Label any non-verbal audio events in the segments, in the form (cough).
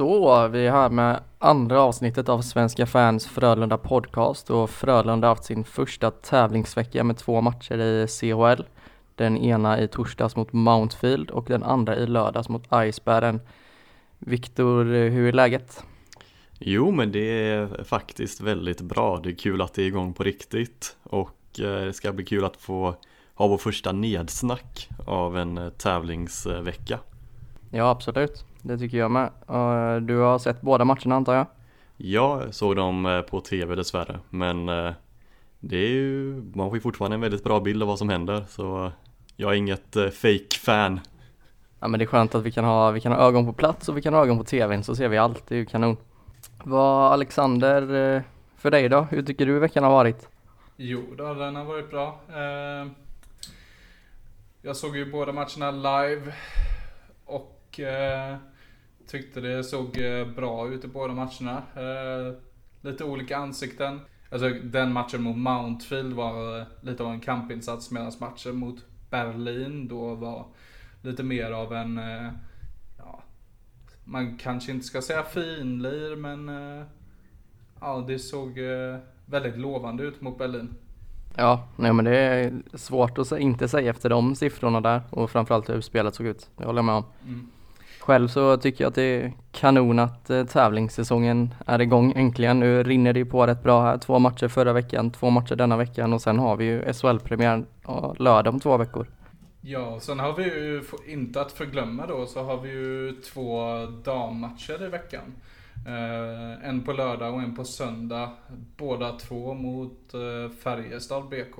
Så, vi är här med andra avsnittet av Svenska fans Frölunda podcast och Frölunda har haft sin första tävlingsvecka med två matcher i CHL. Den ena i torsdags mot Mountfield och den andra i lördags mot Icebären. Viktor, hur är läget? Jo, men det är faktiskt väldigt bra. Det är kul att det är igång på riktigt och eh, det ska bli kul att få ha vår första nedsnack av en eh, tävlingsvecka. Ja, absolut. Det tycker jag med. Du har sett båda matcherna antar jag? Jag såg dem eh, på tv dessvärre, men det är ju, man får ju fortfarande en väldigt bra bild av vad som händer så jag är inget fake fan Ja men det är skönt att vi kan ha, vi kan ha ögon på plats och vi kan ha ögon på tvn så ser vi allt, det är ju kanon. Vad Alexander, för dig då? Hur tycker du veckan har varit? Jo då, den har varit bra. Jag såg ju båda matcherna live och eh, tyckte det såg eh, bra ut i båda matcherna. Eh, lite olika ansikten. Alltså den matchen mot Mountfield var eh, lite av en kampinsats medan matchen mot Berlin då var lite mer av en, ja, man kanske inte ska säga finlir men ja, det såg väldigt lovande ut mot Berlin. Ja, nej men det är svårt att inte säga efter de siffrorna där och framförallt hur spelet såg ut. Det håller jag med om. Mm. Själv så tycker jag att det är kanon att eh, tävlingssäsongen är igång äntligen. Nu rinner det ju på rätt bra här. Två matcher förra veckan, två matcher denna veckan och sen har vi ju SHL-premiär lördag om två veckor. Ja, sen har vi ju, inte att förglömma då, så har vi ju två dammatcher i veckan. Uh, en på lördag och en på söndag. Båda två mot uh, Färjestad BK.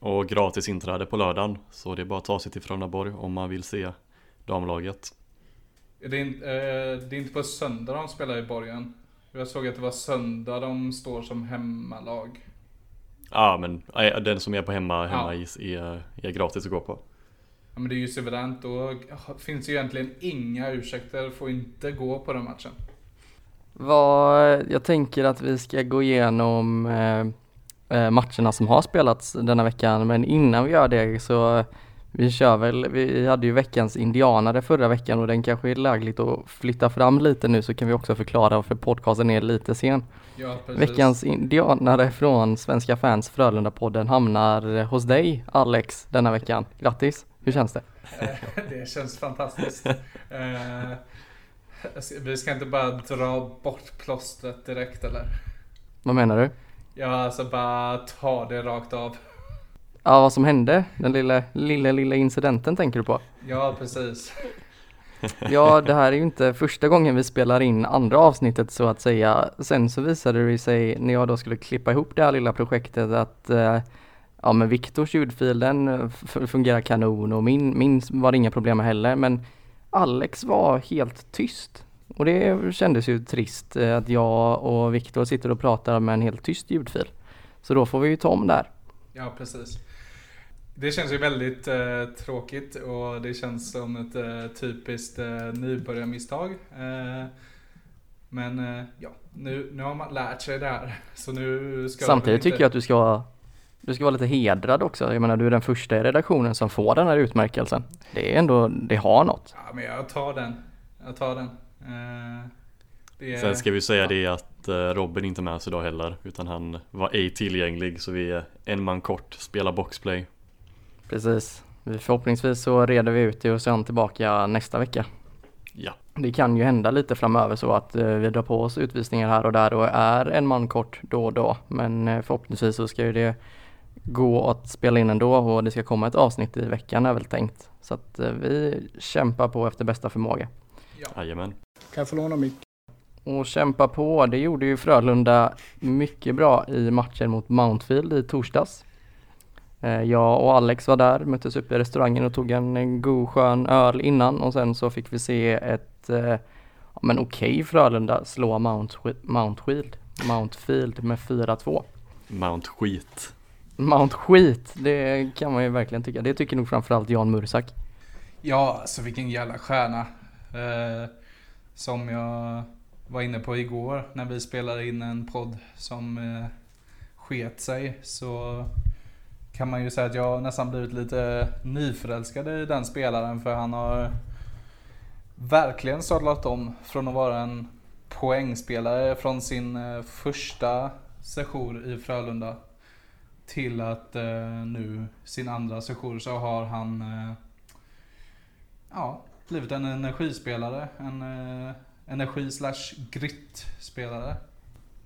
Och gratis inträde på lördagen. Så det är bara att ta sig till Frölundaborg om man vill se damlaget. Det är, in, uh, det är inte på söndag de spelar i borgen. Jag såg att det var söndag de står som hemmalag. Ja men den som är på hemma, hemma ja. är, är gratis att gå på. Ja men det är ju suveränt. Då finns ju egentligen inga ursäkter. Får inte gå på den matchen. Vad, jag tänker att vi ska gå igenom eh, eh, matcherna som har spelats denna veckan, men innan vi gör det så vi kör väl, vi hade ju veckans indianare förra veckan och den kanske är lägligt att flytta fram lite nu så kan vi också förklara varför podcasten är lite sen. Ja, veckans indianare från Svenska fans Frölunda-podden hamnar hos dig Alex denna veckan. Grattis! Hur känns det? (laughs) det känns fantastiskt. Eh, vi ska inte bara dra bort plåstret direkt eller? Vad menar du? Ja, alltså bara ta det rakt av. Ja, vad som hände? Den lilla, lilla, lilla incidenten tänker du på? Ja, precis. (laughs) Ja, det här är ju inte första gången vi spelar in andra avsnittet så att säga. Sen så visade det sig när jag då skulle klippa ihop det här lilla projektet att eh, ja men Viktors ljudfil den fungerar kanon och min, min var det inga problem med heller men Alex var helt tyst. Och det kändes ju trist eh, att jag och Viktor sitter och pratar med en helt tyst ljudfil. Så då får vi ju ta om där. Ja, precis. Det känns ju väldigt eh, tråkigt och det känns som ett eh, typiskt eh, nybörjarmisstag. Eh, men eh, ja, nu, nu har man lärt sig det här. Så nu ska Samtidigt inte... tycker jag att du ska vara du ska vara lite hedrad också. Jag menar du är den första i redaktionen som får den här utmärkelsen. Det är ändå, det har något. Ja men jag tar den. Jag tar den. Eh, är... Sen ska vi säga det att Robin inte är med oss idag heller. Utan han var ej tillgänglig så vi är en man kort, spelar boxplay. Precis. Förhoppningsvis så reder vi ut det och sen tillbaka nästa vecka. Ja. Det kan ju hända lite framöver så att eh, vi drar på oss utvisningar här och där och är en man kort då och då. Men förhoppningsvis så ska ju det gå att spela in ändå och det ska komma ett avsnitt i veckan är väl tänkt. Så att eh, vi kämpar på efter bästa förmåga. Ja. Jajamän. Kan jag få låna mick? Och kämpa på, det gjorde ju Frölunda mycket bra i matchen mot Mountfield i torsdags. Eh, jag och Alex var där, möttes upp i restaurangen och tog en god skön öl innan och sen så fick vi se ett eh, men okej okay, Frölunda slå Mount, Mountfield, Mountfield med 4-2. Mount skit. Mount skit, det kan man ju verkligen tycka. Det tycker nog framförallt Jan Mursak. Ja, alltså vilken jävla stjärna. Eh, som jag var inne på igår när vi spelade in en podd som eh, sket sig. Så kan man ju säga att jag nästan blivit lite nyförälskad i den spelaren för han har verkligen sadlat om från att vara en poängspelare från sin eh, första session i Frölunda till att eh, nu sin andra session så har han eh, ja, blivit en energispelare. En energi slash grit spelare.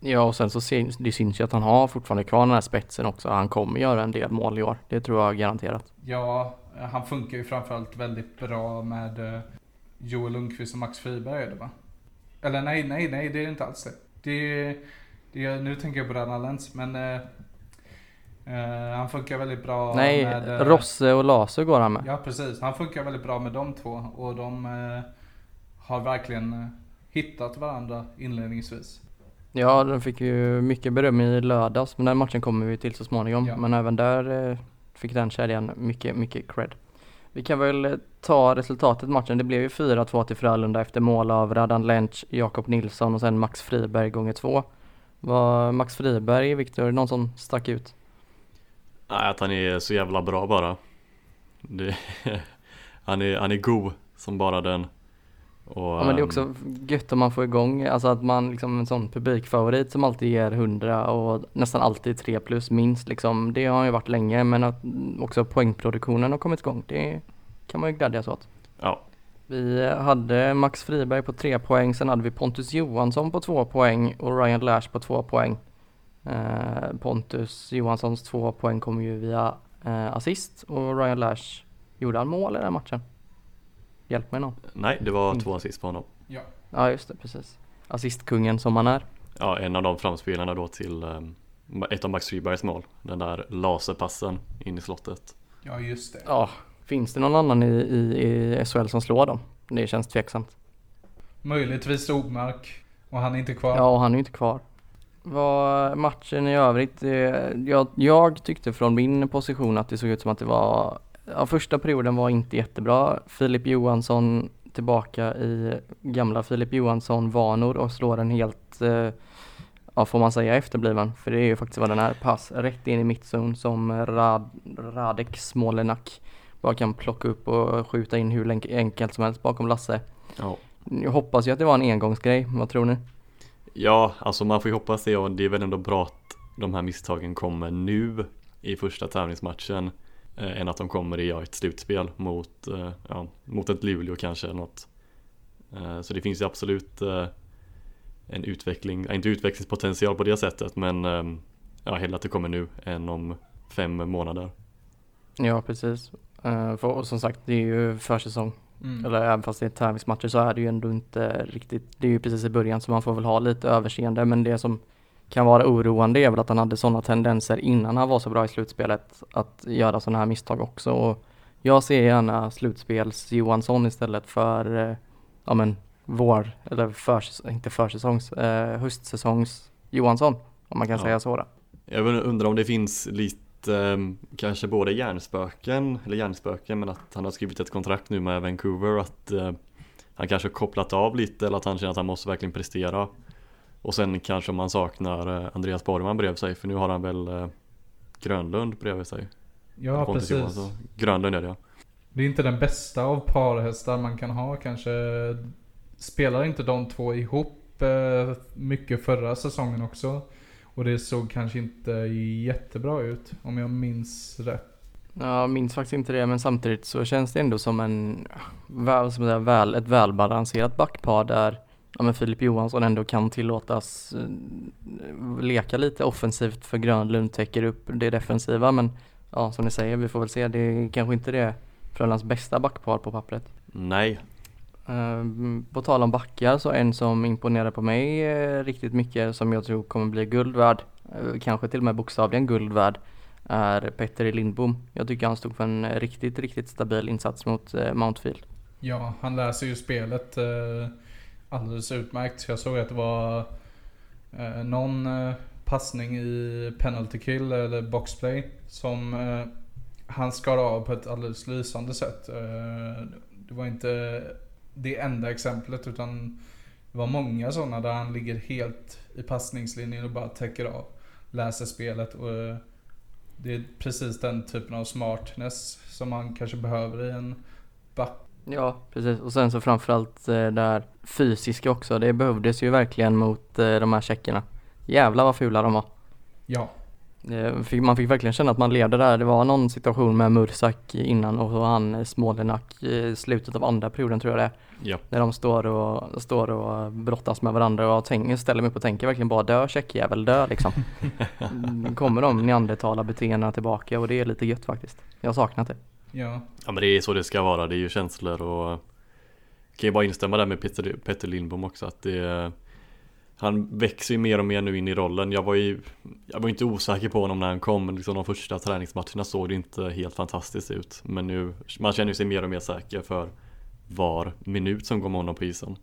Ja och sen så syns det syns ju att han har fortfarande kvar den här spetsen också. Han kommer göra en del mål i år. Det tror jag garanterat. Ja, han funkar ju framförallt väldigt bra med eh, Joel Lundqvist och Max Friberg är det va? Eller nej, nej, nej det är inte alls det. det, det nu tänker jag på Ranna Lens men uh, uh, han funkar väldigt bra nej, med... Nej, uh, Rosse och Laser går han med. Ja precis, han funkar väldigt bra med de två och de har verkligen hittat varandra inledningsvis. Ja, de fick ju mycket beröm i lördags, men den matchen kommer vi till så småningom. Ja. Men även där eh, fick den kedjan mycket, mycket cred. Vi kan väl eh, ta resultatet matchen. Det blev ju 4-2 till Frölunda efter mål av Radan Lench, Jakob Nilsson och sen Max Friberg gånger två. Var Max Friberg, Viktor, någon som stack ut? Nej, att han är så jävla bra bara. Det, (laughs) han, är, han är god som bara den. Och, ja men det är också ehm, gött om man får igång, alltså att man liksom en sån publikfavorit som alltid ger 100 och nästan alltid 3 plus minst liksom. Det har ju varit länge men att också poängproduktionen har kommit igång, det kan man ju glädjas åt. Ja. Vi hade Max Friberg på 3 poäng, sen hade vi Pontus Johansson på 2 poäng och Ryan Lash på 2 poäng. Eh, Pontus Johanssons 2 poäng kom ju via eh, assist och Ryan Lash gjorde han mål i den matchen? Hjälp mig någon. Nej, det var två assist på honom. Ja. Ja, just det, precis. Assistkungen som han är. Ja, en av de framspelarna då till um, ett av Max Fribergs mål. Den där laserpassen in i slottet. Ja, just det. Ja, finns det någon annan i, i, i SHL som slår dem? Det känns tveksamt. Möjligtvis Ogmark. Och han är inte kvar. Ja, och han är inte kvar. Vad matchen i övrigt, jag, jag tyckte från min position att det såg ut som att det var Ja, första perioden var inte jättebra. Filip Johansson tillbaka i gamla Filip Johansson-vanor och slår en helt, eh, ja får man säga efterbliven, för det är ju faktiskt vad den är, pass rätt in i mittzon som Rad, Radek Smolenak bara kan plocka upp och skjuta in hur enkelt som helst bakom Lasse. Ja. Jag hoppas ju att det var en engångsgrej, vad tror ni? Ja, alltså man får ju hoppas det och det är väl ändå bra att de här misstagen kommer nu i första tävlingsmatchen eh, än att de kommer i ja, ett slutspel mot, eh, ja, mot ett Luleå kanske eller något. Eh, så det finns ju absolut eh, en utveckling, inte utvecklingspotential på det sättet men ehm, ja, hellre att det kommer nu än om fem månader. Ja precis. Uh, för, och som sagt det är ju försäsong. Mm. Eller även fast det är tävlingsmatcher så är det ju ändå inte riktigt, det är ju precis i början så man får väl ha lite överseende men det som kan vara oroande är väl att han hade sådana tendenser innan han var så bra i slutspelet att göra sådana här misstag också. Och jag ser gärna slutspels Johansson istället för eh, ja men vår, eller för, inte försäsongs, eh, höstsäsongs Johansson om man kan ja. säga så. Då. Jag undrar om det finns lite ehm, kanske både hjärnspöken, eller hjärnspöken, men att han har skrivit ett kontrakt nu med Vancouver att eh, han kanske har kopplat av lite eller att han känner att han måste verkligen prestera och sen kanske man saknar eh, Andreas Borgman bredvid sig för nu har han väl eh, Grönlund bredvid sig. Ja Pontus precis. Johansson. Grönlund är det ja. Det är inte den bästa av parhästar man kan ha kanske. Spelar inte de två ihop eh, mycket förra säsongen också? Och det såg kanske inte jättebra ut om jag minns rätt. Jag minns faktiskt inte det men samtidigt så känns det ändå som en väl, som säga, väl, ett välbalanserat backpar där ja, men Filip Johansson ändå kan tillåtas uh, leka lite offensivt för Grönlund täcker upp det defensiva men ja som ni säger vi får väl se det är kanske inte det Frölundas bästa backpar på pappret. Nej. Uh, på tal om backar så en som imponerade på mig uh, riktigt mycket som jag tror kommer bli guld värd, kanske till och med bokstavligen guld värd är Petter Lindbom. Jag tycker han stod för en riktigt, riktigt stabil insats mot Mountfield. Ja, han läser ju spelet alldeles utmärkt. Jag såg att det var eh, någon eh, passning i penalty kill eller boxplay som eh, han skar av på ett alldeles lysande sätt. Eh, det var inte det enda exemplet utan det var många sådana där han ligger helt i passningslinjen och bara täcker av. Läser spelet och eh, det är precis den typen av smartness som man kanske behöver i en back Ja, precis. Och sen så framförallt eh, där fysiska också. Det behövdes ju verkligen mot eh, de här tjeckerna. Jävlar vad fula de var. Ja. Eh, fick, man fick verkligen känna att man levde där. Det var någon situation med Mursak innan och så han Smolenak i slutet av andra perioden tror jag det är. Ja. När de står och, står och brottas med varandra och tänker, ställer mig upp och tänker verkligen bara dö tjeckjävel, dö liksom. Mm, (laughs) kommer de neandertalarbeteendena tillbaka och det är lite gött faktiskt. Jag har saknat det. Ja. Ja men det är så det ska vara, det är ju känslor och jag kan ju bara instämma där med Peter, Peter Lindbom också att det Han växer ju mer och mer nu in i rollen. Jag var ju Jag var inte osäker på honom när han kom, men liksom de första träningsmatcherna såg det inte helt fantastiskt ut. Men nu, man känner sig mer och mer säker för var minut som går med honom på isen.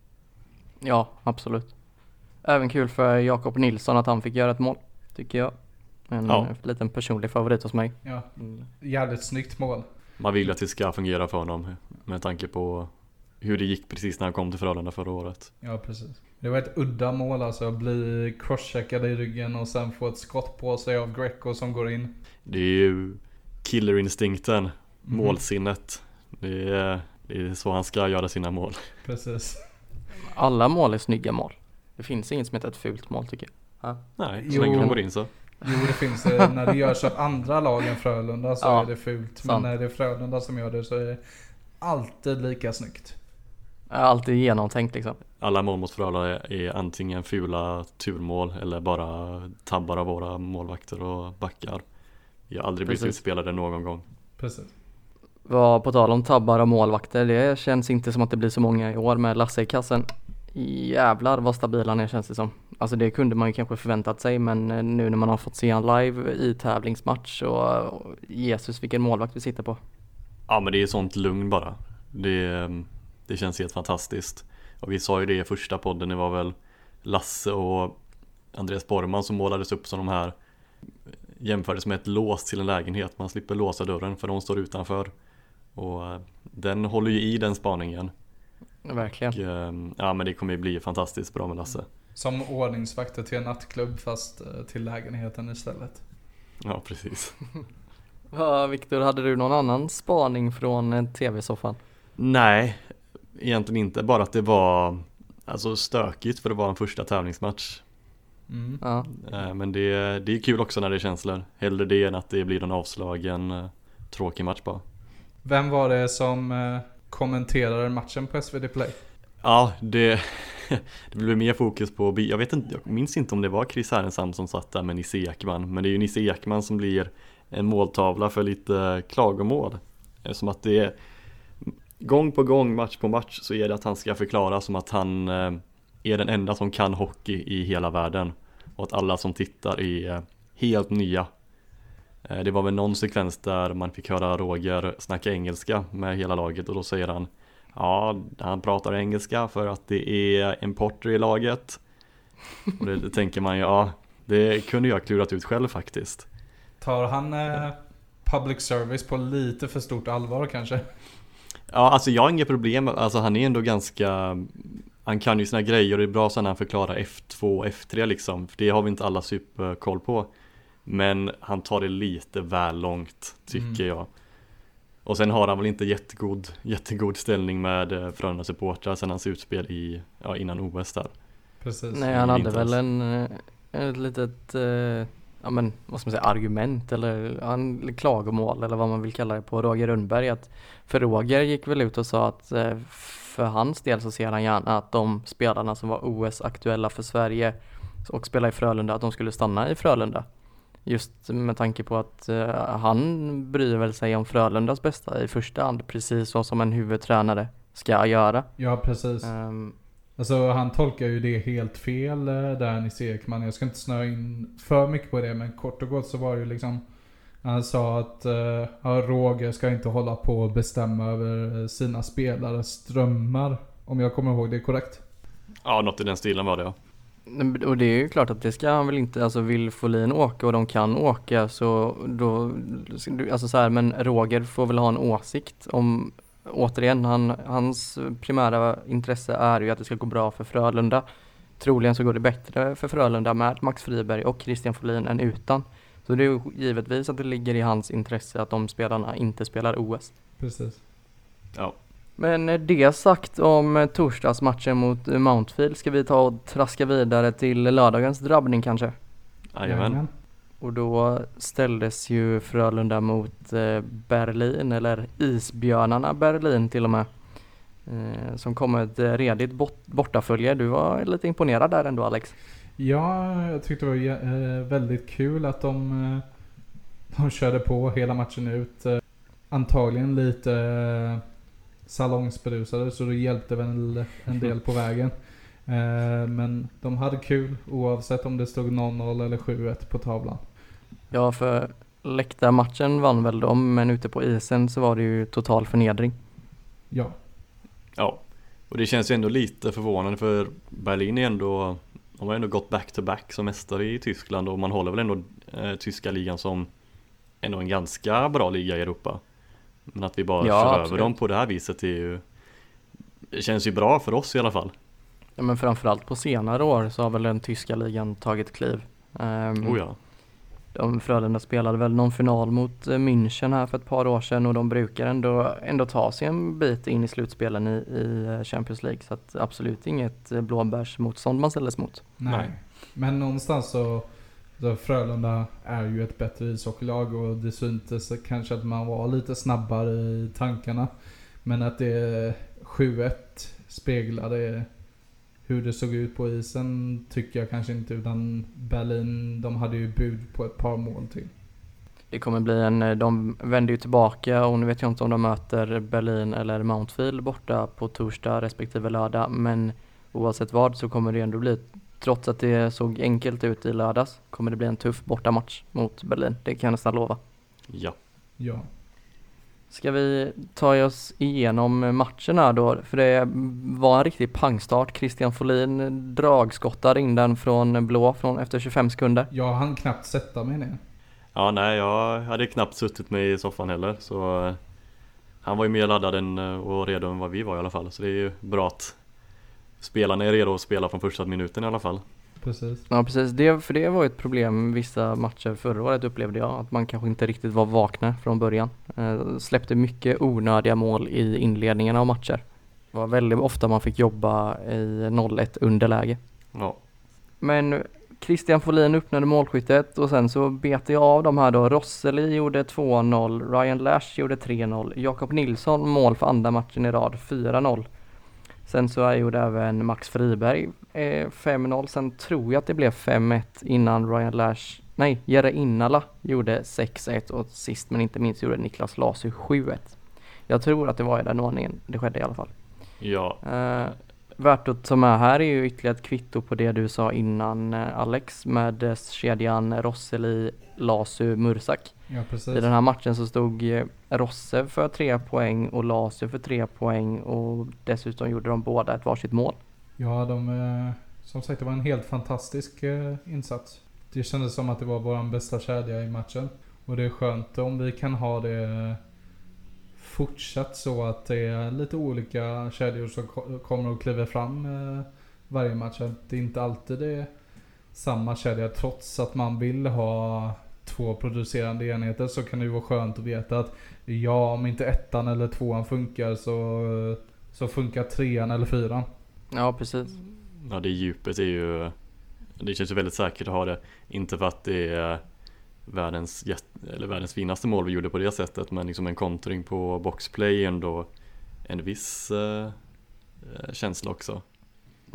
Ja, absolut. Även kul för Jakob Nilsson att han fick göra ett mål, tycker jag. En Ja. liten personlig favorit hos mig. Ja. Mm. Jävligt snyggt mål. Man vill att det ska fungera för honom med tanke på hur det gick precis när han kom till Frölunda förra året. Ja, precis. Det var ett udda mål alltså. Bli crosscheckad i ryggen och sen få ett skott på sig av Greco som går in. Det är ju killerinstinkten, Mhm. målsinnet. Det är, det är så han ska göra sina mål. Precis. Alla mål är snygga mål. Det finns inget som heter ett fult mål tycker jag. Nej, så Jo. länge de går in så. Jo, det finns det. (laughs) När det görs av andra lag än Frölunda så Ja, är det fult. sant. Men när det är Frölunda som gör det så är det alltid lika snyggt. Jag alltid genomtänkt liksom. Alla mål mot Frölunda är, är antingen fula turmål eller bara tabbar av våra målvakter och backar. Vi har aldrig blivit Precis. utspelade någon gång. Precis. Vad på tal om tabbar och målvakter, det känns inte som att det blir så många i år med Lasse i kassen. Jävlar vad stabil han är känns det som. Alltså det kunde man ju kanske förväntat sig men eh, nu när man har fått se han live i tävlingsmatch och Jesus vilken målvakt vi sitter på. Ja men det är sånt lugn bara. Det, ehm, det känns helt fantastiskt. Och vi sa ju det i första podden, det var väl Lasse och Andreas Borgman som målades upp som de här eh, jämfördes med ett lås till en lägenhet. Man slipper låsa dörren för de står utanför. Och eh, den håller ju i den spaningen. Verkligen. Och, eh, ja men det kommer ju bli fantastiskt bra med Lasse. Som ordningsvakter till en nattklubb fast eh, till lägenheten istället. Ja precis. (laughs) Ja, Viktor, hade du någon annan spaning från eh, tv-soffan? Nej, egentligen inte. Bara att det var alltså stökigt för det var en första tävlingsmatch. Mm. Ja, Eh, Men det, det är kul också när det är känslor. Hellre det än att det blir en avslagen tråkig match bara. Vem var det som Kommenterar matchen på SvD Play? Ja, det, (laughs) det blev mer fokus på, jag vet inte, jag minns inte om det var Chris Härenstam som satt där med Nisse Ekman. Men det är ju Nisse Ekman som blir en måltavla för lite klagomål. Som att det är gång på gång, match på match så är det att han ska förklara som att han eh, är den enda som kan hockey i hela världen. Och att alla som tittar är eh, helt nya. Eh, Det var väl någon sekvens där man fick höra Roger snacka engelska med hela laget och då säger han Ja, han pratar engelska för att det är en porter i laget. Och det, det tänker man ju, ja, det kunde jag klurat ut själv faktiskt. Tar han eh, public service på lite för stort allvar kanske? Ja, alltså jag har inga problem, alltså han är ändå ganska Han kan ju sina grejer och det är bra sen när han förklarar F2 och F3 liksom, för det har vi inte alla superkoll på. Men han tar det lite väl långt, tycker jag. Och sen har han väl inte jättegod, jättegod ställning med eh, Frölunda supportrar sen hans utspel i, ja, innan OS där. Precis. nej han hade väl en, eh, ett litet, eh, ja men vad ska man säga, argument eller en klagomål eller vad man vill kalla det på Roger Rönnberg. Att, för Roger gick väl ut och sa att eh, för hans del så ser han gärna att de spelarna som var OS-aktuella för Sverige och spelade i Frölunda, att de skulle stanna i Frölunda. Just med tanke på att eh, han bryr väl sig om Frölundas bästa i första hand, precis så som en huvudtränare ska göra. Ja, precis. Ehm, Alltså han tolkar ju det helt fel eh, där Nisse Ekman. Jag ska inte snöa in för mycket på det men kort och gott så var det ju liksom Han sa att uh, Roger ska inte hålla på och bestämma över sina spelares drömmar. Om jag kommer ihåg det korrekt. Ja, något i den stilen var det ja. Och det är ju klart att det ska han väl inte, alltså vill Folin åka och de kan åka så då, alltså så här, men Roger får väl ha en åsikt om, återigen, han, hans primära intresse är ju att det ska gå bra för Frölunda. Troligen så går det bättre för Frölunda med Max Friberg och Christian Folin än utan. Så det är ju givetvis att det ligger i hans intresse att de spelarna inte spelar OS. Precis. Ja, Men det sagt om torsdagsmatchen mot Mountfield ska vi ta och traska vidare till lördagens drabbning kanske. Jajamän. Och då ställdes ju Frölunda mot eh, Berlin, eller Isbjörnarna Berlin till och med. Eh, som kom ett redigt bort bortafölje. Du var lite imponerad där ändå Alex. Ja, jag tyckte det var eh, väldigt kul att de, de körde på hela matchen ut. Antagligen lite salongsberusade så det hjälpte väl en del på vägen. Men de hade kul oavsett om det stod 0-0 eller 7-1 på tavlan. Ja, för läktarmatchen vann väl de, men ute på isen så var det ju total förnedring. Ja. Ja, och det känns ju ändå lite förvånande för Berlin är ändå, de har ändå gått back-to-back -back som mästare i Tyskland och man håller väl ändå eh, tyska ligan som ändå en ganska bra liga i Europa. Men att vi bara ja, kör över dem på det här viset är ju Det känns ju bra för oss i alla fall. Ja men framförallt på senare år så har väl den tyska ligan tagit kliv. Um, oh ja de Frölunda spelade väl någon final mot eh, München här för ett par år sedan och de brukar ändå, ändå ta sig en bit in i slutspelen i, i eh, Champions League. Så att absolut inget eh, blåbärsmotstånd man ställdes mot. Nej. Nej. Men någonstans så, så Frölunda är ju ett bättre ishockeylag och det syntes kanske att man var lite snabbare i tankarna. Men att det 7-1 speglade hur det såg ut på isen tycker jag kanske inte utan Berlin, de hade ju bud på ett par mål till. Det kommer bli en, eh, de vänder ju tillbaka och nu vet jag inte om de möter Berlin eller Mountfield borta på torsdag respektive lördag men oavsett vad så kommer det ändå bli, trots att det såg enkelt ut i lördags, kommer det bli en tuff bortamatch mot Berlin. Det kan jag nästan lova. Ja. Ja. Ska vi ta oss igenom matcherna då? För det var en riktig pangstart. Christian Folin dragskottar in den från blå från efter 25 sekunder. Jag hann knappt sätta mig ner. Ja, nej, jag hade knappt suttit mig i soffan heller. Så eh, han var ju mer laddad än, eh, och redo än vad vi var i alla fall. Så det är ju bra att spelarna är redo att spela från första minuten i alla fall. Precis. Ja precis, det, för det var ett problem vissa matcher förra året upplevde jag. Att man kanske inte riktigt var vakna från början. Eh, släppte mycket onödiga mål i inledningen av matcher. Det var väldigt ofta man fick jobba i 0-1 underläge. Ja. Men Christian Folin öppnade målskyttet och sen så bet jag av de här då. Rosseli gjorde 2-0, Ryan Lash gjorde 3-0, Jakob Nilsson mål för andra matchen i rad 4-0. Sen så gjorde även Max Friberg eh, 5-0. Sen tror jag att det blev 5-1 innan Ryan Lash, nej, Jere Innala gjorde 6-1 och sist men inte minst gjorde Niklas Lasu 7-1. Jag tror att det var i den ordningen det skedde i alla fall. Ja. Eh, värt att ta med här är ju ytterligare ett kvitto på det du sa innan eh, Alex med kedjan Rosseli, Lasu, Mursak. Ja, precis. I den här matchen så stod eh, Rosse för tre poäng och Lasu för tre poäng och dessutom gjorde de båda ett varsitt mål. Ja, de, eh, som sagt det var en helt fantastisk insats. Det kändes som att det var vår bästa kedja i matchen. Och det är skönt om vi kan ha det fortsatt så att det är lite olika kedjor som kommer och kliver fram eh, varje match. Det är inte alltid det är samma kedja trots att man vill ha två producerande enheter så kan det ju vara skönt att veta att ja, om inte ettan eller tvåan funkar så, så funkar trean eller fyran. Ja, precis. Ja, det djupet är ju Det känns ju väldigt säkert att ha det. Inte för att det är världens, eller världens finaste mål vi gjorde på det sättet men liksom en kontring på boxplay är ändå en viss eh, känsla också.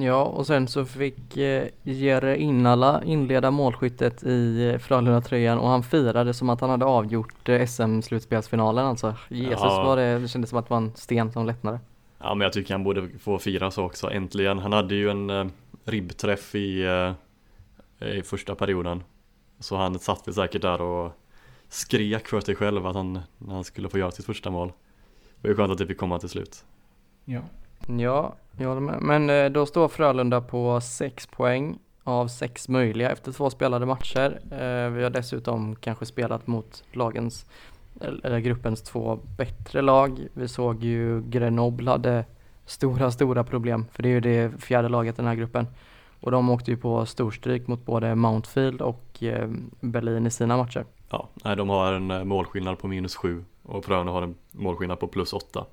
Ja och sen så fick eh, Jere Innala inleda målskyttet i eh, Frölunda-tröjan och han firade som att han hade avgjort eh, SM-slutspelsfinalen alltså. Jesus ja. var det, det kändes som att det var en sten som lättnade. Ja men jag tycker han borde få fira så också, äntligen. Han hade ju en eh, ribbträff i, eh, i första perioden så han satt väl säkert där och skrek för sig själv att han, han skulle få göra sitt första mål. Det var skönt att det fick komma till slut. Ja. Ja, jag håller med. Men eh, då står Frölunda på 6 poäng av 6 möjliga efter två spelade matcher. Eh, vi har dessutom kanske spelat mot lagens, eller gruppens två bättre lag. Vi såg ju Grenoble hade stora, stora problem, för det är ju det fjärde laget i den här gruppen. Och de åkte ju på storstryk mot både Mountfield och eh, Berlin i sina matcher. Ja, de har en målskillnad på minus 7 och Frölunda har en målskillnad på plus 8.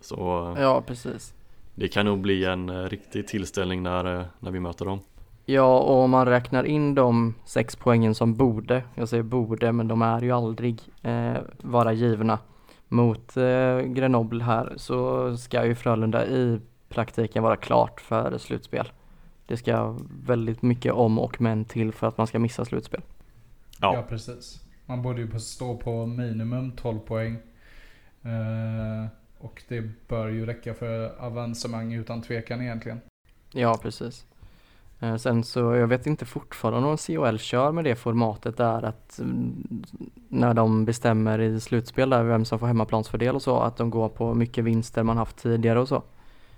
Så Ja, precis. Det kan nog bli en eh, riktig tillställning när, eh, när vi möter dem. Ja, och om man räknar in de sex poängen som borde, jag säger borde, men de är ju aldrig eh, vara givna mot eh, Grenoble här så ska ju Frölunda i praktiken vara klart för slutspel. Det ska väldigt mycket om och men till för att man ska missa slutspel. Ja. Ja. precis. Man borde ju stå på minimum 12 poäng. Eh, och det bör ju räcka för avancemang utan tvekan egentligen. Ja, precis. Eh, sen så, jag vet inte fortfarande om CHL kör med det formatet där att mm, när de bestämmer i slutspel där vem som får hemmaplansfördel och så, att de går på mycket vinster man haft tidigare och så.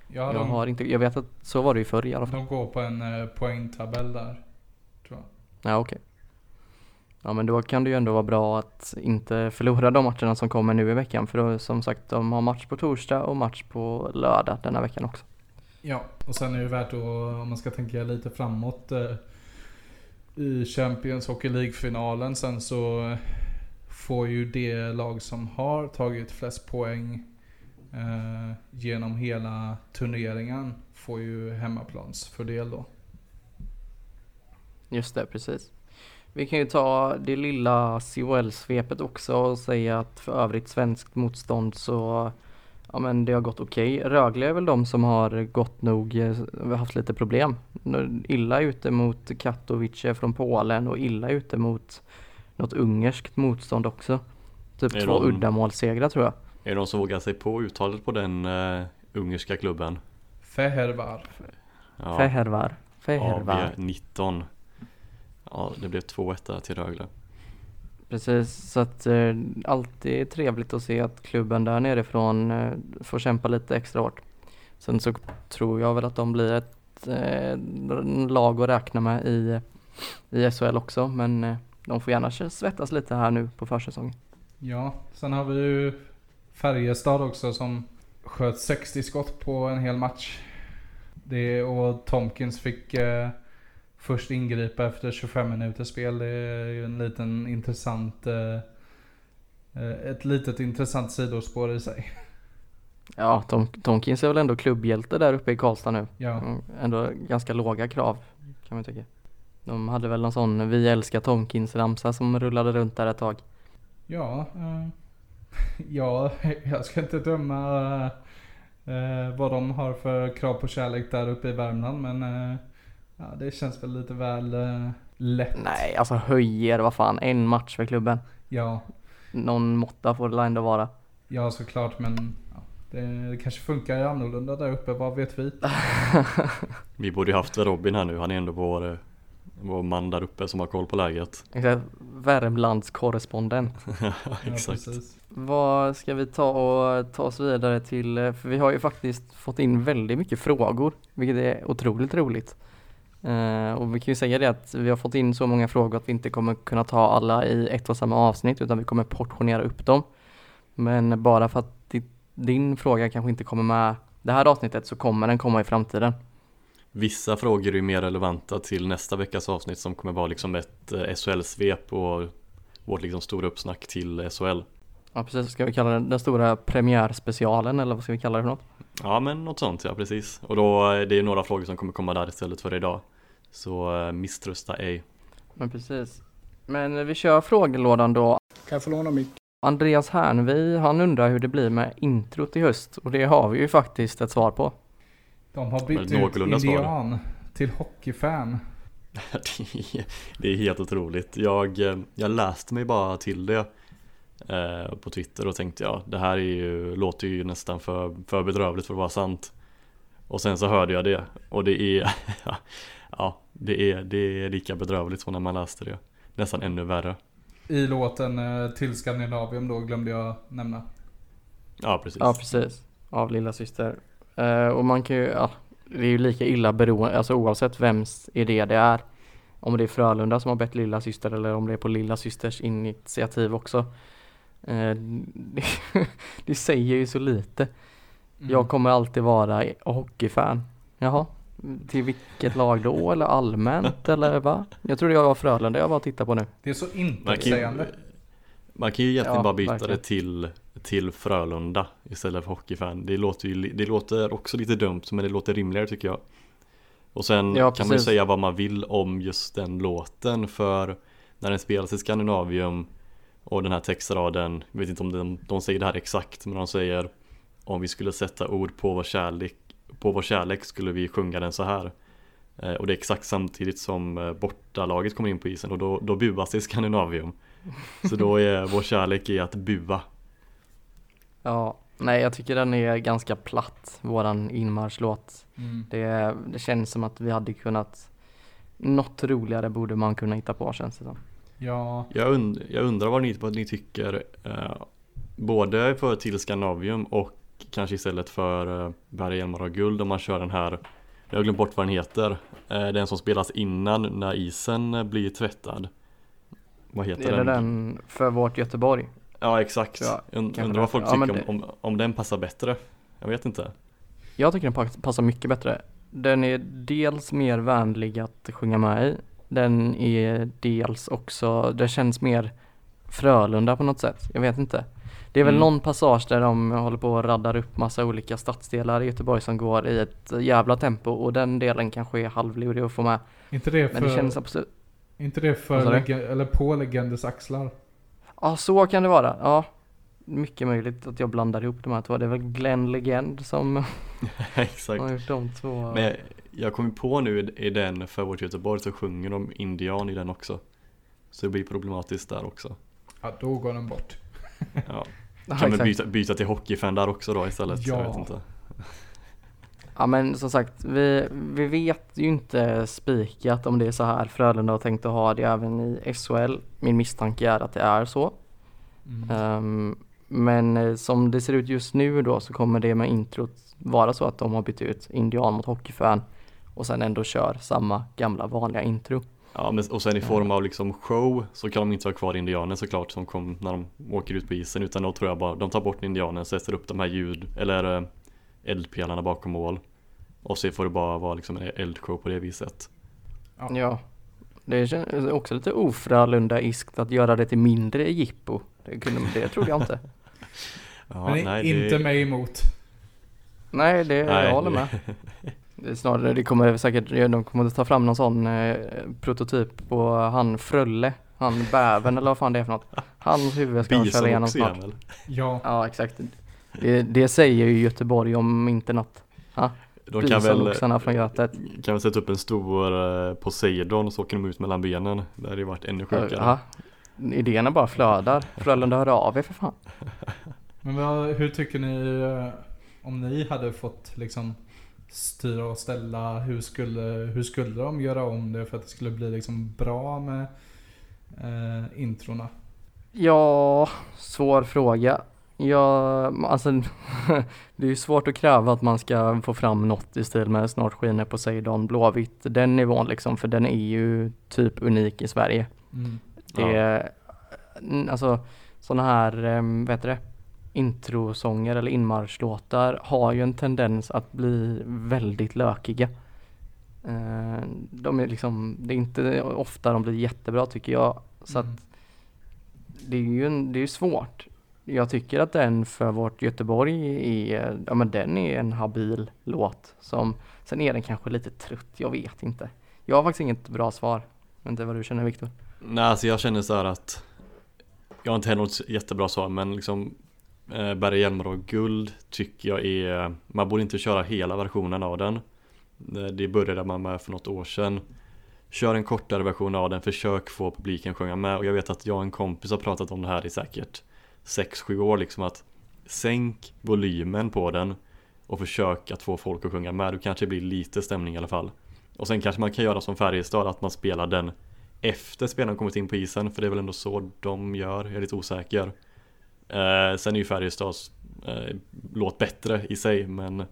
Ja, jag de, har inte, jag vet att så var det ju förr i alla fall. de går på en eh, poängtabell där. Tror jag. Ja, okej. Ja, men då kan det ju ändå vara bra att inte förlora de matcherna som kommer nu i veckan, för då som sagt, de har match på torsdag och match på lördag denna veckan också. Ja, och sen är det värt att, om man ska tänka lite framåt eh, i Champions Hockey League-finalen sen så får ju det lag som har tagit flest poäng eh, genom hela turneringen får ju hemmaplansfördel då. Just det, precis. Vi kan ju ta det lilla CHL-svepet också och säga att för övrigt svenskt motstånd så ja men det har gått okej. Rögle är väl de som har gått nog, eh, haft lite problem. Illa ute mot Katowice från Polen och illa ute mot något ungerskt motstånd också. Typ Är två de- uddamålssegrar tror jag. Är det någon som vågar sig på uttalet på den uh, ungerska klubben? Fehervar. Ja, Fehervar. Fehervar. AV19 Ja, det blev 2-1 där till Rögle Precis, så att eh, alltid trevligt att se att klubben där nerifrån eh, får kämpa lite extra hårt. Sen så tror jag väl att de blir ett eh, lag att räkna med i, i SHL också, men eh, de får gärna svettas lite här nu på försäsongen. Ja, sen har vi ju Färjestad också som sköt 60 skott på en hel match. Det, och Tomkins fick eh, först ingripa efter 25 minuters spel. Det är ju en liten intressant eh, eh, ett litet intressant sidospår i sig. Ja, Tom, Tomkins är väl ändå klubbhjälte där uppe i Karlstad nu. Ja, Mm, Ändå ganska låga krav kan man tycka. De hade väl någon sån Vi älskar Tomkins-ramsa som rullade runt där ett tag. ja, eh, (laughs) ja (laughs) jag ska inte döma eh, vad de har för krav på kärlek där uppe i Värmland men eh, ja, det känns väl lite väl eh, lätt. Nej, alltså höjer, vad fan, en match för klubben. Ja, Någon måtta får det ändå vara. Ja såklart men ja, det, det kanske funkar annorlunda där uppe, vad vet vi? (laughs) Vi borde ju haft Robin här nu, han är ändå vår, eh, vår man där uppe som har koll på läget Exakt, Värmlands korrespondent. (laughs) Ja, Exakt precis. Vad ska vi ta och ta oss vidare till? eh, För vi har ju faktiskt fått in väldigt mycket frågor, vilket är otroligt roligt. Eh, och vi kan ju säga det att vi har fått in så många frågor att vi inte kommer kunna ta alla i ett och samma avsnitt utan vi kommer portionera upp dem. Men bara för att di- din fråga kanske inte kommer med det här avsnittet så kommer den komma i framtiden. Vissa frågor är mer relevanta till nästa veckas avsnitt som kommer vara liksom ett eh, SHL-svep och vårt liksom stora uppsnack till SHL Ja precis, ska vi kalla den den stora premiärspecialen eller vad ska vi kalla det för något? Ja men något sånt ja precis Och då är det några frågor som kommer komma där istället för idag Så eh, misströsta ej Men precis. Men vi kör frågelådan då. Kan jag få låna mick? Andreas Hernvi, han undrar hur det blir med introt i höst och det har vi ju faktiskt ett svar på. De har bytt ut någorlunda svar. indian till hockeyfan. (laughs) Det är- Det är helt otroligt Jag, eh, jag läste mig bara till det eh, På Twitter och tänkte jag Det här är ju, låter ju nästan för, för bedrövligt för att vara sant Och sen så hörde jag det och det är (laughs) Ja, det är, det är lika bedrövligt som när man läste det Nästan ännu värre I låten eh, till Skandinavium då glömde jag nämna. Ja precis Ja precis, av lilla syster. Eh, och man kan ju, ja, det är ju lika illa beroende, alltså oavsett vems idé det är. Om det är Frölunda som har bett lilla syster eller om det är på lilla systers initiativ också. Det, (laughs) det säger ju så lite. Mm. Jag kommer alltid vara hockeyfan. Jaha, till vilket lag då eller allmänt eller va? Jag trodde jag var Frölunda jag var och tittade på nu. Det är så intetsägande. man kan ju egentligen Ja, bara byta verkligen. det till till Frölunda istället för hockeyfan. Det låter, ju, det låter också lite dumt men det låter rimligare tycker jag. Och sen Ja, kan man ju säga vad man vill om just den låten för när den spelas i Skandinavium och den här textraden, jag vet inte om de, de säger det här exakt men de säger om vi skulle sätta ord på vår kärlek, på vår kärlek skulle vi sjunga den så här. Eh, och det är exakt samtidigt som eh, bortalaget kommer in på isen och då, då buas det i Skandinavium. (laughs) Så då är vår kärlek i att bua. Ja, nej jag tycker den är ganska platt, våran inmarschlåt. Mm. Det, det känns som att vi hade kunnat, något roligare borde man kunna hitta på känns det som. Ja, Jag, und jag undrar vad ni, vad ni tycker eh, Både för till Skandinavium och kanske istället för eh, Berga Hjälmar och Guld om man kör den här Jag har glömt bort vad den heter eh, Den som spelas innan när isen eh, blir tvättad Vad heter Är det den? den för vårt Göteborg? Ja exakt Undrar vad folk det. Ja, tycker men om, om, den passar bättre Jag vet inte Jag tycker den pa- passar mycket bättre. Den är dels mer vänlig att sjunga med i. Den är dels också, det känns mer Frölunda på något sätt. Jag vet inte. Det är väl Mm. någon passage där de håller på och raddar upp massa olika stadsdelar i Göteborg som går i ett jävla tempo och den delen kanske är halvlurig att få med. inte det Men det för, känns absolut, inte det för lege- eller på Legenders axlar? ja så kan det vara. Ja, mycket möjligt att jag blandar ihop de här två. Det är väl Glenn Legend som (laughs) (laughs) Exakt har gjort de två. Men jag, jag kommer på nu i- den för vårt Göteborg så sjunger de indian i den också Så det blir problematiskt där också Ja, då går den bort. (laughs) Ja, Kan vi exakt. byta, byta till hockeyfan där också då istället? Jag Ja. vet inte. Ja men som sagt, vi, vi vet ju inte spikat om det är så här Frölunda har tänkt att ha det även i SHL. Min misstanke är att det är så. Mm. Ehm, men eh, som det ser ut just nu då så kommer det med introt vara så att de har bytt ut Indian mot Hockeyfan och sen ändå kör samma gamla vanliga intro. Ja, men, och sen i form av liksom show så kan de inte ha kvar indianen såklart som kom när de åker ut på isen utan då tror jag bara de tar bort indianen, sätter upp de här ljud eller eh, eldpelarna bakom mål och så får det bara vara liksom en eldshow på det viset. Ja. Det känns också lite ofrölunda-iskt att göra det till mindre jippo. Det, kunde, det trodde jag inte. (laughs) Ja, Men nej, inte det, mig emot. Nej, det, nej, jag håller med. (laughs) Snarare, det kommer säkert, de kommer att ta fram någon sån eh, prototyp på han Frölle, han bäven eller vad fan det är för något. Hans huvud ska de köra igenom igen snart. väl? Ja, Ja exakt. Det, det säger ju Göteborg om inte något. De kan väl, Bisonoxarna från Götet. kan väl sätta upp en stor eh, Poseidon och så åker de ut mellan benen. Det hade ju varit ännu sjukare. Ja, idéerna bara flödar. Frölunda hör av er för fan. men vad, hur tycker ni eh, om ni hade fått liksom styra och ställa, hur skulle, hur skulle de göra om det för att det skulle bli liksom bra med eh, introna? Ja, svår fråga. Ja, alltså (laughs) det är ju svårt att kräva att man ska få fram något i stil med Snart skiner Poseidon blåvitt. Den nivån liksom, för den är ju typ unik i Sverige. Mm. Det är, n- alltså sådana här, um, vad heter det, introsånger eller inmarschlåtar har ju en tendens att bli väldigt lökiga. Eh, de är liksom, det är inte ofta de blir jättebra tycker jag. Så Mm. att det är ju en, det är svårt. Jag tycker att den för vårt Göteborg är, ja men den är en habil låt. Som, sen är den kanske lite trött, jag vet inte. Jag har faktiskt inget bra svar. Jag vet inte vad du känner Viktor? Nej, alltså jag känner så här att Jag har inte heller något jättebra svar men liksom Berg Berga Hjälmar Guld tycker jag är Man borde inte köra hela versionen av den. Det- Det började man med för något år sedan. Kör en kortare version av den, försök få publiken sjunga med. Och jag vet att jag och en kompis har pratat om det här i säkert 6-7 år liksom att Sänk volymen på den och försök att få folk att sjunga med, då kanske det blir lite stämning i alla fall. Och sen kanske man kan göra som Färjestad, att man spelar den efter spelaren kommit in på isen för det är väl ändå så de gör, jag är lite osäker eh, Sen är ju Färjestads eh, låt bättre i sig men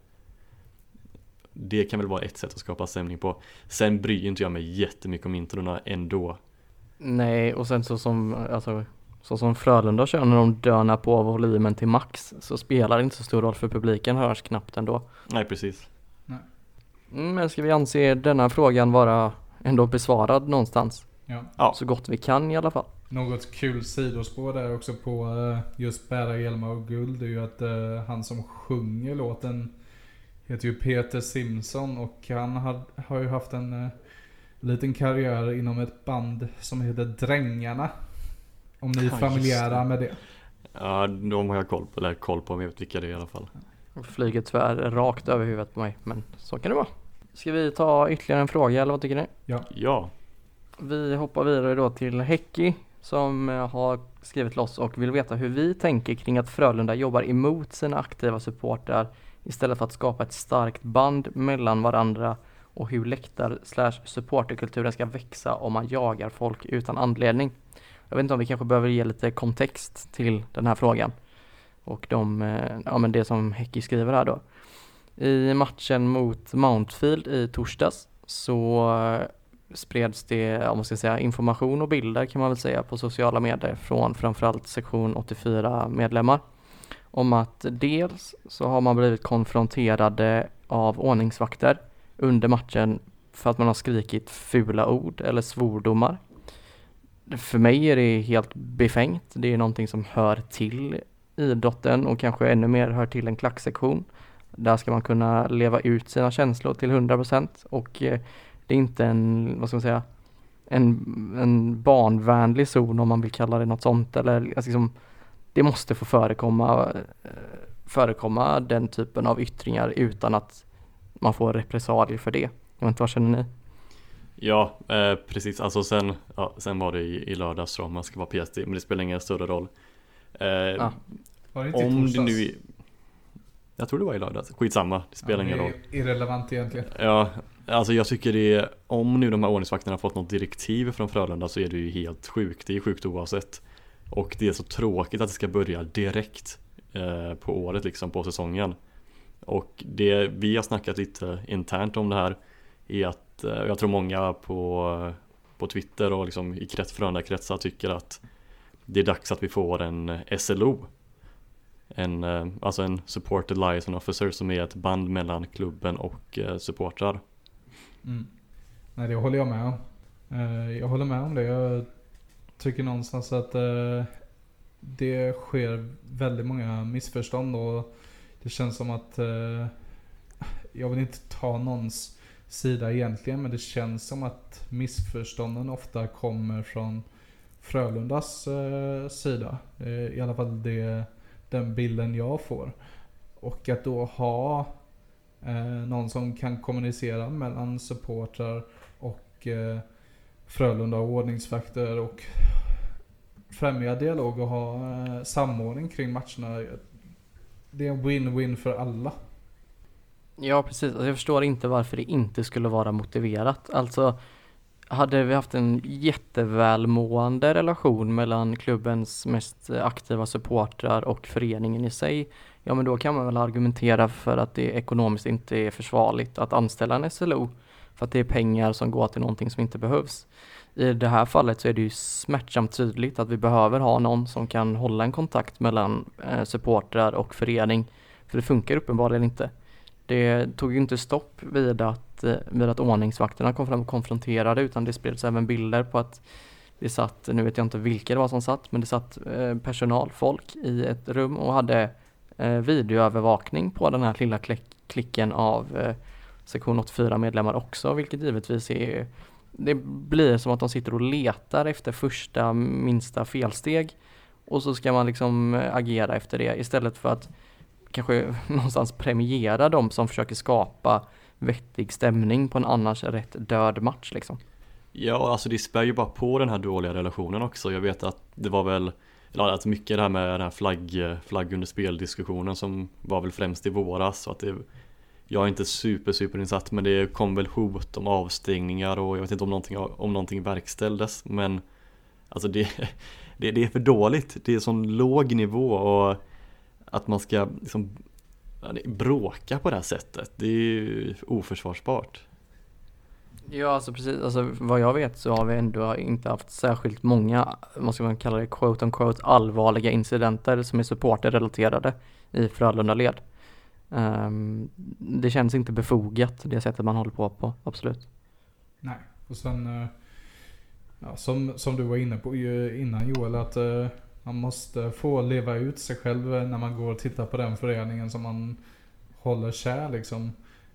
Det kan väl vara ett sätt att skapa stämning på Sen bryr inte jag mig jättemycket om introna ändå Nej, och sen så som, alltså, så som Frölunda kör när de dönar på volymen till max så spelar det inte så stor roll för publiken hörs knappt ändå. Nej precis Mm, Men ska vi anse denna frågan vara ändå besvarad någonstans? Ja. Ja. Så gott vi kan i alla fall. Något kul sidospår där också på eh, just Bära hjälmar och guld är ju att eh, han som sjunger låten heter ju Peter Simson och han har, har ju haft en eh, liten karriär inom ett band som heter Drängarna. Om ni är Ja, familjära det. med det. Ja, de har jag koll på, eller koll på, men jag vet vilka det är i alla fall. Flyger tyvärr rakt över huvudet på mig, men så kan det vara. Ska vi ta ytterligare en fråga eller vad tycker ni? Ja, Vi hoppar vidare då till Häcki som eh, har skrivit loss och vill veta hur vi tänker kring att Frölunda jobbar emot sina aktiva supportrar istället för att skapa ett starkt band mellan varandra och hur läktar slash supporterkulturen ska växa om man jagar folk utan anledning. Jag vet inte om vi kanske behöver ge lite kontext till den här frågan och de, eh, ja men det som Häcki skriver här då. I matchen mot Mountfield i torsdags så eh, spreds det, om man ska säga, information och bilder kan man väl säga på sociala medier från framförallt sektion 84 medlemmar om att dels så har man blivit konfronterade av ordningsvakter under matchen för att man har skrikit fula ord eller svordomar. För mig är det helt befängt. Det är någonting som hör till idrotten och kanske ännu mer hör till en klacksektion. Där ska man kunna leva ut sina känslor till 100% och eh, det är inte en, vad ska man säga, en, en barnvänlig zon om man vill kalla det något sånt eller alltså liksom, det måste få förekomma, eh, förekomma den typen av yttringar utan att man får repressalier för det. Jag vet inte, vad känner ni? ja eh, precis. Alltså sen, ja, sen var det i, i lördags då, om man ska vara petig, men det spelar ingen större roll. Eh, Ja. Var det inte i om det nu Jag tror det var i lördags, skitsamma, det spelar Ja, ingen det roll. är Irrelevant egentligen. Ja, alltså jag tycker det är, om nu de här ordningsvakterna har fått något direktiv från Frölunda så är det ju helt sjukt, det är sjukt oavsett. Och det är så tråkigt att det ska börja direkt eh, på året liksom, på säsongen. Och det vi har snackat lite internt om det här är att eh, jag tror många på, på Twitter och liksom i krets, Frölunda-kretsar tycker att det är dags att vi får en eh, SLO. En, eh, alltså en Supported Liaison Officer som är ett band mellan klubben och eh, supportrar. Mm. Nej, det håller jag med om. Eh, jag håller med om det. Jag tycker någonstans att eh, det sker väldigt många missförstånd och det känns som att eh, jag vill inte ta någons sida egentligen men det känns som att missförstånden ofta kommer från Frölundas eh, sida. I alla fall det, den bilden jag får. Och att då ha Eh, någon som kan kommunicera mellan supportrar och eh, Frölunda och ordningsvakter och främja dialog och ha eh, samordning kring matcherna. Det är en win-win för alla. Ja precis, alltså jag förstår inte varför det inte skulle vara motiverat. Alltså hade vi haft en jättevälmående relation mellan klubbens mest aktiva supportrar och föreningen i sig, ja men då kan man väl argumentera för att det ekonomiskt inte är försvarligt att anställa en SLO för att det är pengar som går till någonting som inte behövs. I det här fallet så är det ju smärtsamt tydligt att vi behöver ha någon som kan hålla en kontakt mellan eh, supportrar och förening, för det funkar uppenbarligen inte. Det tog ju inte stopp vid att, eh, vid att ordningsvakterna kom fram och konfronterade utan det spreds även bilder på att det satt, nu vet jag inte vilka det var som satt, men det satt personal, personalfolk i ett rum och hade eh, videoövervakning på den här lilla klicken av eh, sektion 84 medlemmar också, vilket givetvis är det blir som att de sitter och letar efter första minsta felsteg. Och så ska man liksom agera efter det istället för att kanske (laughs) någonstans premiera de som försöker skapa vettig stämning på en annars rätt död match liksom. Ja, alltså det spär ju bara på den här dåliga relationen också. Jag vet att det var väl, eller att mycket det här med den här flagg, flagg under speldiskussionen som var väl främst i våras. Så att det, jag är inte super, super insatt men det kom väl hot om avstängningar och jag vet inte om någonting, om någonting verkställdes. Men alltså det, (laughs) det, det är för dåligt. Det är sån låg nivå och att man ska liksom bråka på det här sättet. Det är ju oförsvarsbart. Ja alltså precis, alltså vad jag vet så har vi ändå inte haft särskilt många, vad ska man kalla det, quote on quote allvarliga incidenter som är supporterrelaterade i Frölunda-led. Ehm, det känns inte befogat det sättet man håller på på, absolut. Nej. Och sen, eh, Ja, som, som du var inne på innan Joel, att eh, man måste få leva ut sig själv när man går och tittar på den föreningen som man håller kär liksom.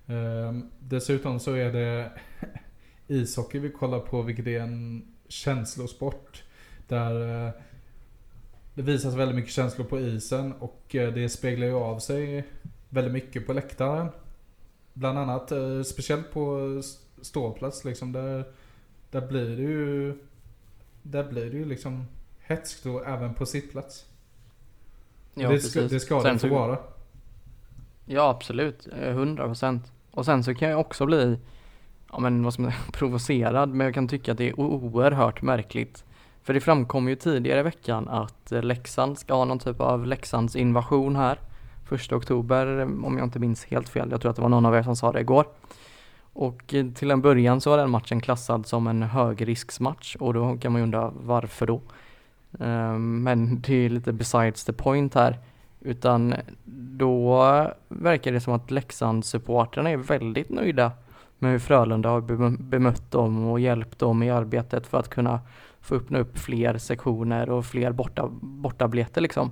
Ehm, dessutom så är det (laughs) ishockey vi kollar på, vilket är en känslosport. Där eh, det visas väldigt mycket känslor på isen och eh, det speglar ju av sig väldigt mycket på läktaren. Bland annat, eh, speciellt på ståplats liksom. Där, där blir det ju där blir det ju liksom hetskt då även på sittplats. Ja, det, ska, det ska det få vara. Ja absolut, Eh, 100 procent. Och sen så kan jag också bli, ja men vad man säga, (laughs) provocerad men jag kan tycka att det är oerhört märkligt. För det framkom ju tidigare i veckan att eh, Leksand ska ha någon typ av Leksands invasion här. Första oktober eh, om jag inte minns helt fel. Jag tror att det var någon av er som sa det igår. Och eh, till en början så var den matchen klassad som en högrisksmatch och då kan man ju undra varför då. Ehm, men det är lite besides the point här. Utan då verkar det som att Leksandssupportrarna är väldigt nöjda med hur Frölunda har bemött dem och hjälpt dem i arbetet för att kunna få öppna upp fler sektioner och fler borta, bortabiljetter liksom.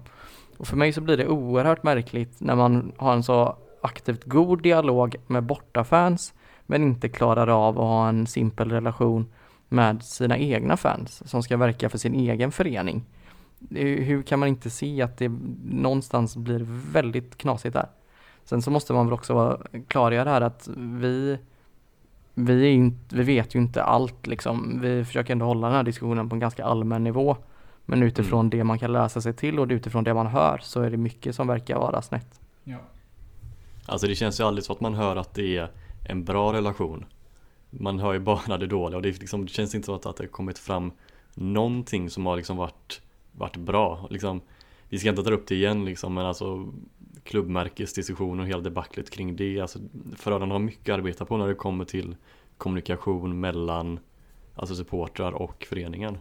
Och för mig så blir det oerhört märkligt när man har en så aktivt god dialog med bortafans men inte klarar av att ha en simpel relation med sina egna fans som ska verka för sin egen förening. Hur kan man inte se att det någonstans blir väldigt knasigt där? Sen så måste man väl också vara klargöra här att vi vi, är inte, vi vet ju inte allt liksom. Vi försöker ändå hålla den här diskussionen på en ganska allmän nivå. Men utifrån det man kan läsa sig till och utifrån det man hör så är det mycket som verkar vara snett. Ja. Alltså det känns ju aldrig så att man hör att det är en bra relation Man hör ju bara det dåliga och det, liksom, det känns inte som att, att det har kommit fram någonting som har liksom varit, varit bra liksom, Vi ska inte ta upp det igen liksom men alltså klubbmärkesdiskussioner och hela debaclet kring det alltså, Frölunda har mycket att arbeta på när det kommer till kommunikation mellan Alltså supportrar och föreningen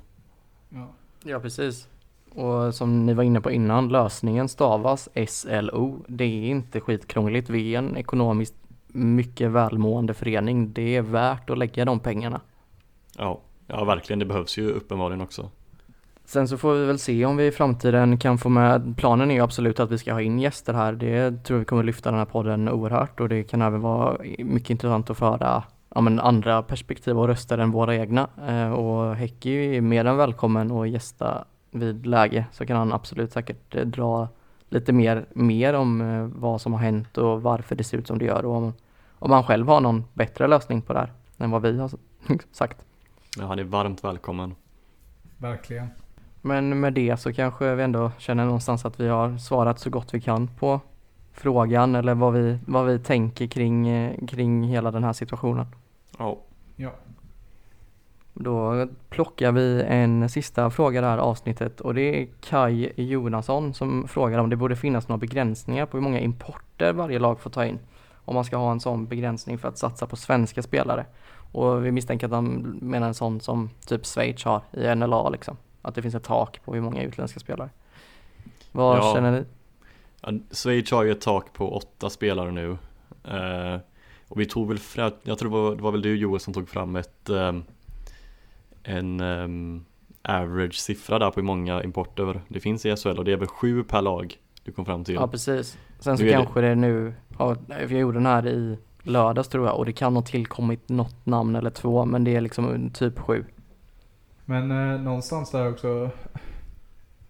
Ja. Ja precis. Och som ni var inne på innan, lösningen stavas SLO. Det är inte skitkrångligt. Vi är en ekonomiskt mycket välmående förening. Det är värt att lägga de pengarna. Ja, ja verkligen det behövs ju uppenbarligen också Sen så får vi väl se om vi i framtiden kan få med, planen är ju absolut att vi ska ha in gäster här. Det tror vi kommer lyfta den här podden oerhört och det kan även vara mycket intressant att föra ja, men andra perspektiv och röster än våra egna. Eh, och Häcki är mer än välkommen att gästa vid läge så kan han absolut säkert eh, dra lite mer, mer om eh, vad som har hänt och varför det ser ut som det gör och om, om han själv har någon bättre lösning på det här än vad vi har (laughs) sagt. ja, Han är varmt välkommen Verkligen. Men med det så kanske vi ändå känner någonstans att vi har svarat så gott vi kan på frågan eller vad vi, vad vi tänker kring, eh, kring hela den här situationen. Ja, Ja. Då plockar vi en sista fråga i det här avsnittet och det är Kai Jonasson som frågar om det borde finnas några begränsningar på hur många importer varje lag får ta in. Om man ska ha en sån begränsning för att satsa på svenska spelare. Och vi misstänker att han menar en sån som typ Schweiz har i NLA liksom. Att det finns ett tak på hur många utländska spelare. Vad Ja. känner ni? Ja, Schweiz har ju ett tak på åtta spelare nu eh, Och vi tog väl fram, jag tror det var, det var väl du Joel som tog fram ett ehm, En ehm, average siffra där på hur många importer det finns i SHL och det är väl sju per lag du kom fram till Ja precis. Sen så är det- kanske det nu, ja, jag gjorde den här i lördags tror jag och det kan ha tillkommit något namn eller två men det är liksom typ sju. Men eh, någonstans där också.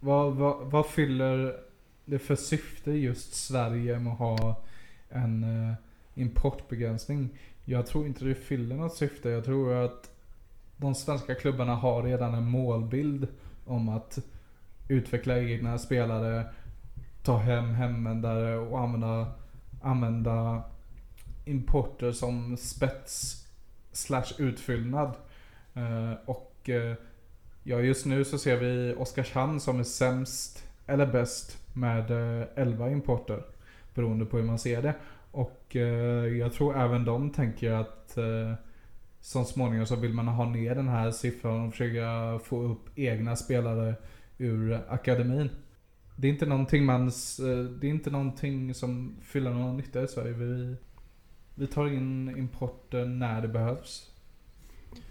Vad, vad, vad fyller det för syfte just Sverige med att ha en eh, importbegränsning? Jag tror inte det fyller något syfte. Jag tror att de svenska klubbarna har redan en målbild om att utveckla egna spelare, ta hem hemvändare och använda, använda importer som spets slash utfyllnad. Eh, och eh, ja, just nu så ser vi Oskarshamn som är sämst eller bäst med eh, 11 importer. Beroende på hur man ser det. Och jag tror även de tänker att så som småningom så vill man ha ner den här siffran och försöka få upp egna spelare ur akademin. Det är inte någonting man, eh, det är inte någonting som fyller någon nytta i Sverige. Vi, vi tar in importen när det behövs.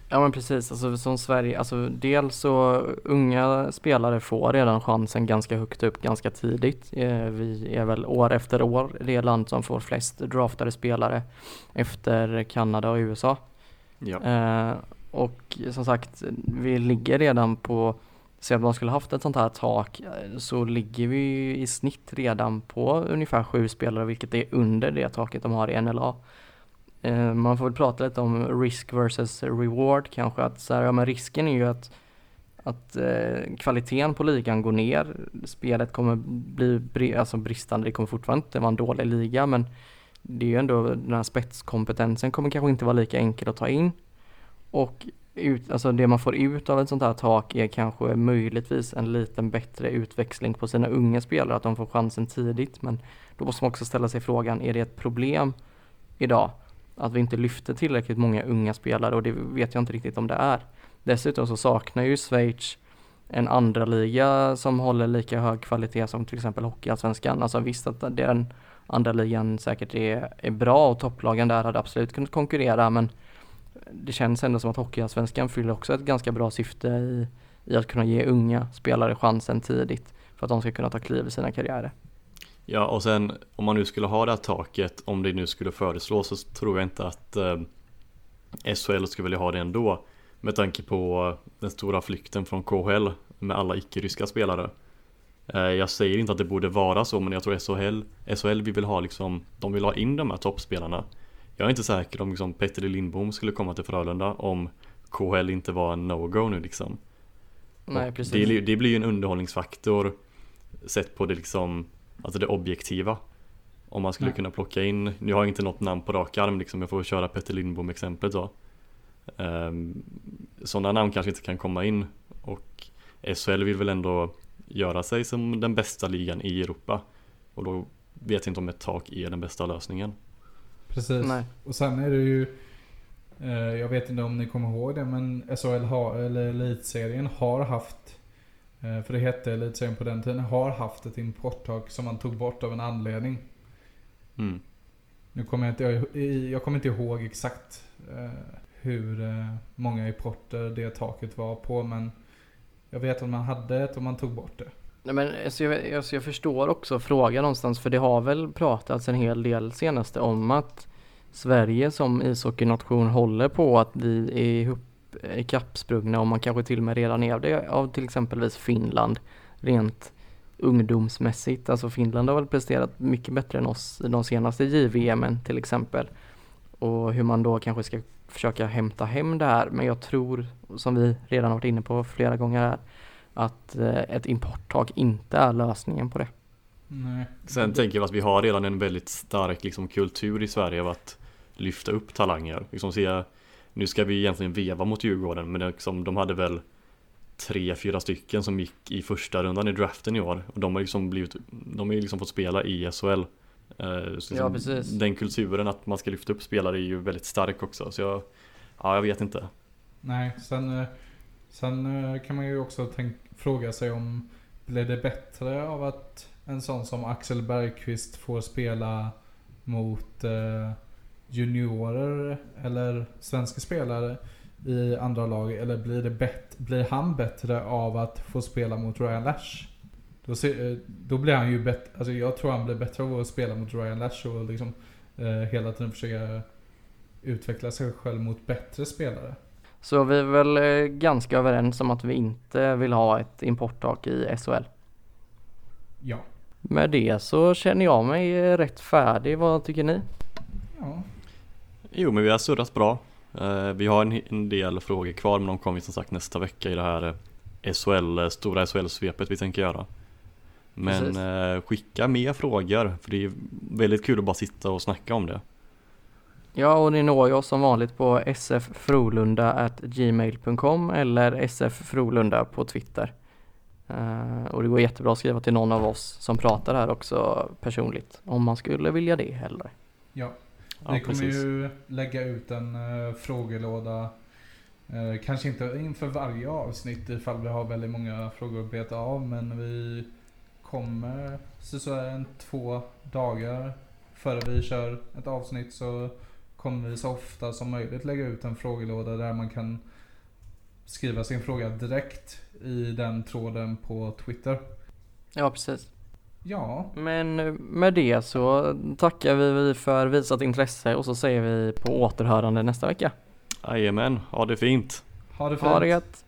Ja men precis, alltså som Sverige, alltså dels så unga spelare får redan chansen ganska högt upp ganska tidigt. Eh, vi är väl år efter år det land som får flest draftade spelare efter Kanada och USA. Ja. Eh, och som sagt, vi ligger redan på, så att man skulle haft ett sånt här tak, så ligger vi i snitt redan på ungefär sju spelare, vilket är under det taket de har i NLA. Eh, man får väl prata lite om risk versus reward kanske, att så här, ja men risken är ju att att eh, kvaliteten på ligan går ner. Spelet kommer bli bri alltså bristande, det kommer fortfarande inte vara en dålig liga men det är ju ändå den här spetskompetensen kommer kanske inte vara lika enkel att ta in. Och ut, alltså det man får ut av ett sånt här tak är kanske möjligtvis en liten bättre utväxling på sina unga spelare, att de får chansen tidigt. Men då måste man också ställa sig frågan, är det ett problem idag? Att vi inte lyfter tillräckligt många unga spelare och det vet jag inte riktigt om det är. Dessutom så saknar ju Schweiz en andra liga som håller lika hög kvalitet som till exempel Hockeyallsvenskan. Alltså visst att den andra ligan säkert är, är bra och topplagen där hade absolut kunnat konkurrera men det känns ändå som att Hockeyallsvenskan fyller också ett ganska bra syfte i, i att kunna ge unga spelare chansen tidigt för att de ska kunna ta kliv i sina karriärer. Ja och sen om man nu skulle ha det här taket, om det nu skulle föreslås så tror jag inte att eh, SHL skulle vilja ha det ändå. Med tanke på eh, den stora flykten från KHL med alla icke-ryska spelare. Eh, jag säger inte att det borde vara så men jag tror SHL, SHL vi vill ha liksom, de vill ha in de här toppspelarna. Jag är inte säker om liksom Petter Lindbom skulle komma till Frölunda om KHL inte var en no-go nu liksom. Nej, precis. Det, det, blir ju en underhållningsfaktor sett på det liksom, alltså det objektiva. Om man skulle Nej. kunna plocka in, nu har jag inte något namn på rak arm liksom, jag får köra Petter Lindbom exemplet då. Um, Sådana namn kanske inte kan komma in och SHL vill väl ändå göra sig som den bästa ligan i Europa. Och då vet jag inte om ett tak är den bästa lösningen. Precis. Nej. Och sen är det ju eh, Jag vet inte om ni kommer ihåg det men SHL har, eller Elitserien har haft eh, För det hette Elitserien på den tiden, har haft ett importtak som man tog bort av en anledning. Mm. Nu kommer jag inte, jag kommer inte ihåg exakt eh, hur många importer det taket var på men jag vet att man hade ett och man tog bort det. Nej men alltså jag, alltså jag förstår också frågan någonstans för det har väl pratats en hel del senaste om att Sverige som ishockeynation håller på att bli ihop eh, ikappsprungna och man kanske till och med redan är det av till exempelvis Finland rent ungdomsmässigt. Alltså Finland har väl presterat mycket bättre än oss i de senaste JVM till exempel. Och hur man då kanske ska försöka hämta hem det här. Men jag tror, som vi redan varit inne på flera gånger här, att eh, ett importtak inte är lösningen på det. Nej. Sen tänker jag att vi har redan en väldigt stark liksom, kultur i Sverige av att lyfta upp talanger. Liksom, se, nu ska vi egentligen veva mot Djurgården men liksom, de hade väl tre, fyra stycken som gick i första rundan i draften i år. Och de har liksom blivit, de har liksom fått spela i SHL. Eh, så ja, liksom, den kulturen att man ska lyfta upp spelare är ju väldigt stark också. Så jag, ja, jag vet inte. Nej, sen, eh, sen kan man ju också tänk, fråga sig om blir det bättre av att en sån som Axel Bergqvist får spela mot eh, juniorer eller svenska spelare i andra lag? Eller blir, det bet blir han bättre av att få spela mot Ryan Lash? Då, se, eh, då blir han ju bättre, alltså jag tror han blir bättre av att spela mot Ryan Lash och liksom eh, hela tiden försöka utveckla sig själv mot bättre spelare. Så vi är väl eh, ganska överens om att vi inte vill ha ett importtak i SHL. Ja. Med det så känner jag mig eh, rätt färdig. Vad tycker ni? Ja. Jo men vi har surrat bra. Eh, vi har en del frågor kvar men de kommer som sagt nästa vecka i det här SHL, stora SHL-svepet vi tänker göra. Men Precis. skicka mer frågor för det är väldigt kul att bara sitta och snacka om det. Ja, och ni når oss som vanligt på sffrolunda.gmail.com eller sffrolunda på Twitter. Uh, och det går jättebra att skriva till någon av oss som pratar här också personligt om man skulle vilja det hellre. Ja, vi ja, kommer precis. ju lägga ut en uh, frågelåda uh, Kanske inte inför varje avsnitt ifall vi har väldigt många frågor att beta av men vi kommer så, så en två dagar före vi kör ett avsnitt så kommer vi så ofta som möjligt lägga ut en frågelåda där man kan skriva sin fråga direkt i den tråden på Twitter. Ja, precis. Ja, Men eh, med det så tackar vi för visat intresse och så säger vi på återhörande nästa vecka. Jajamän, ha det fint! ha det fint. Ha det gött!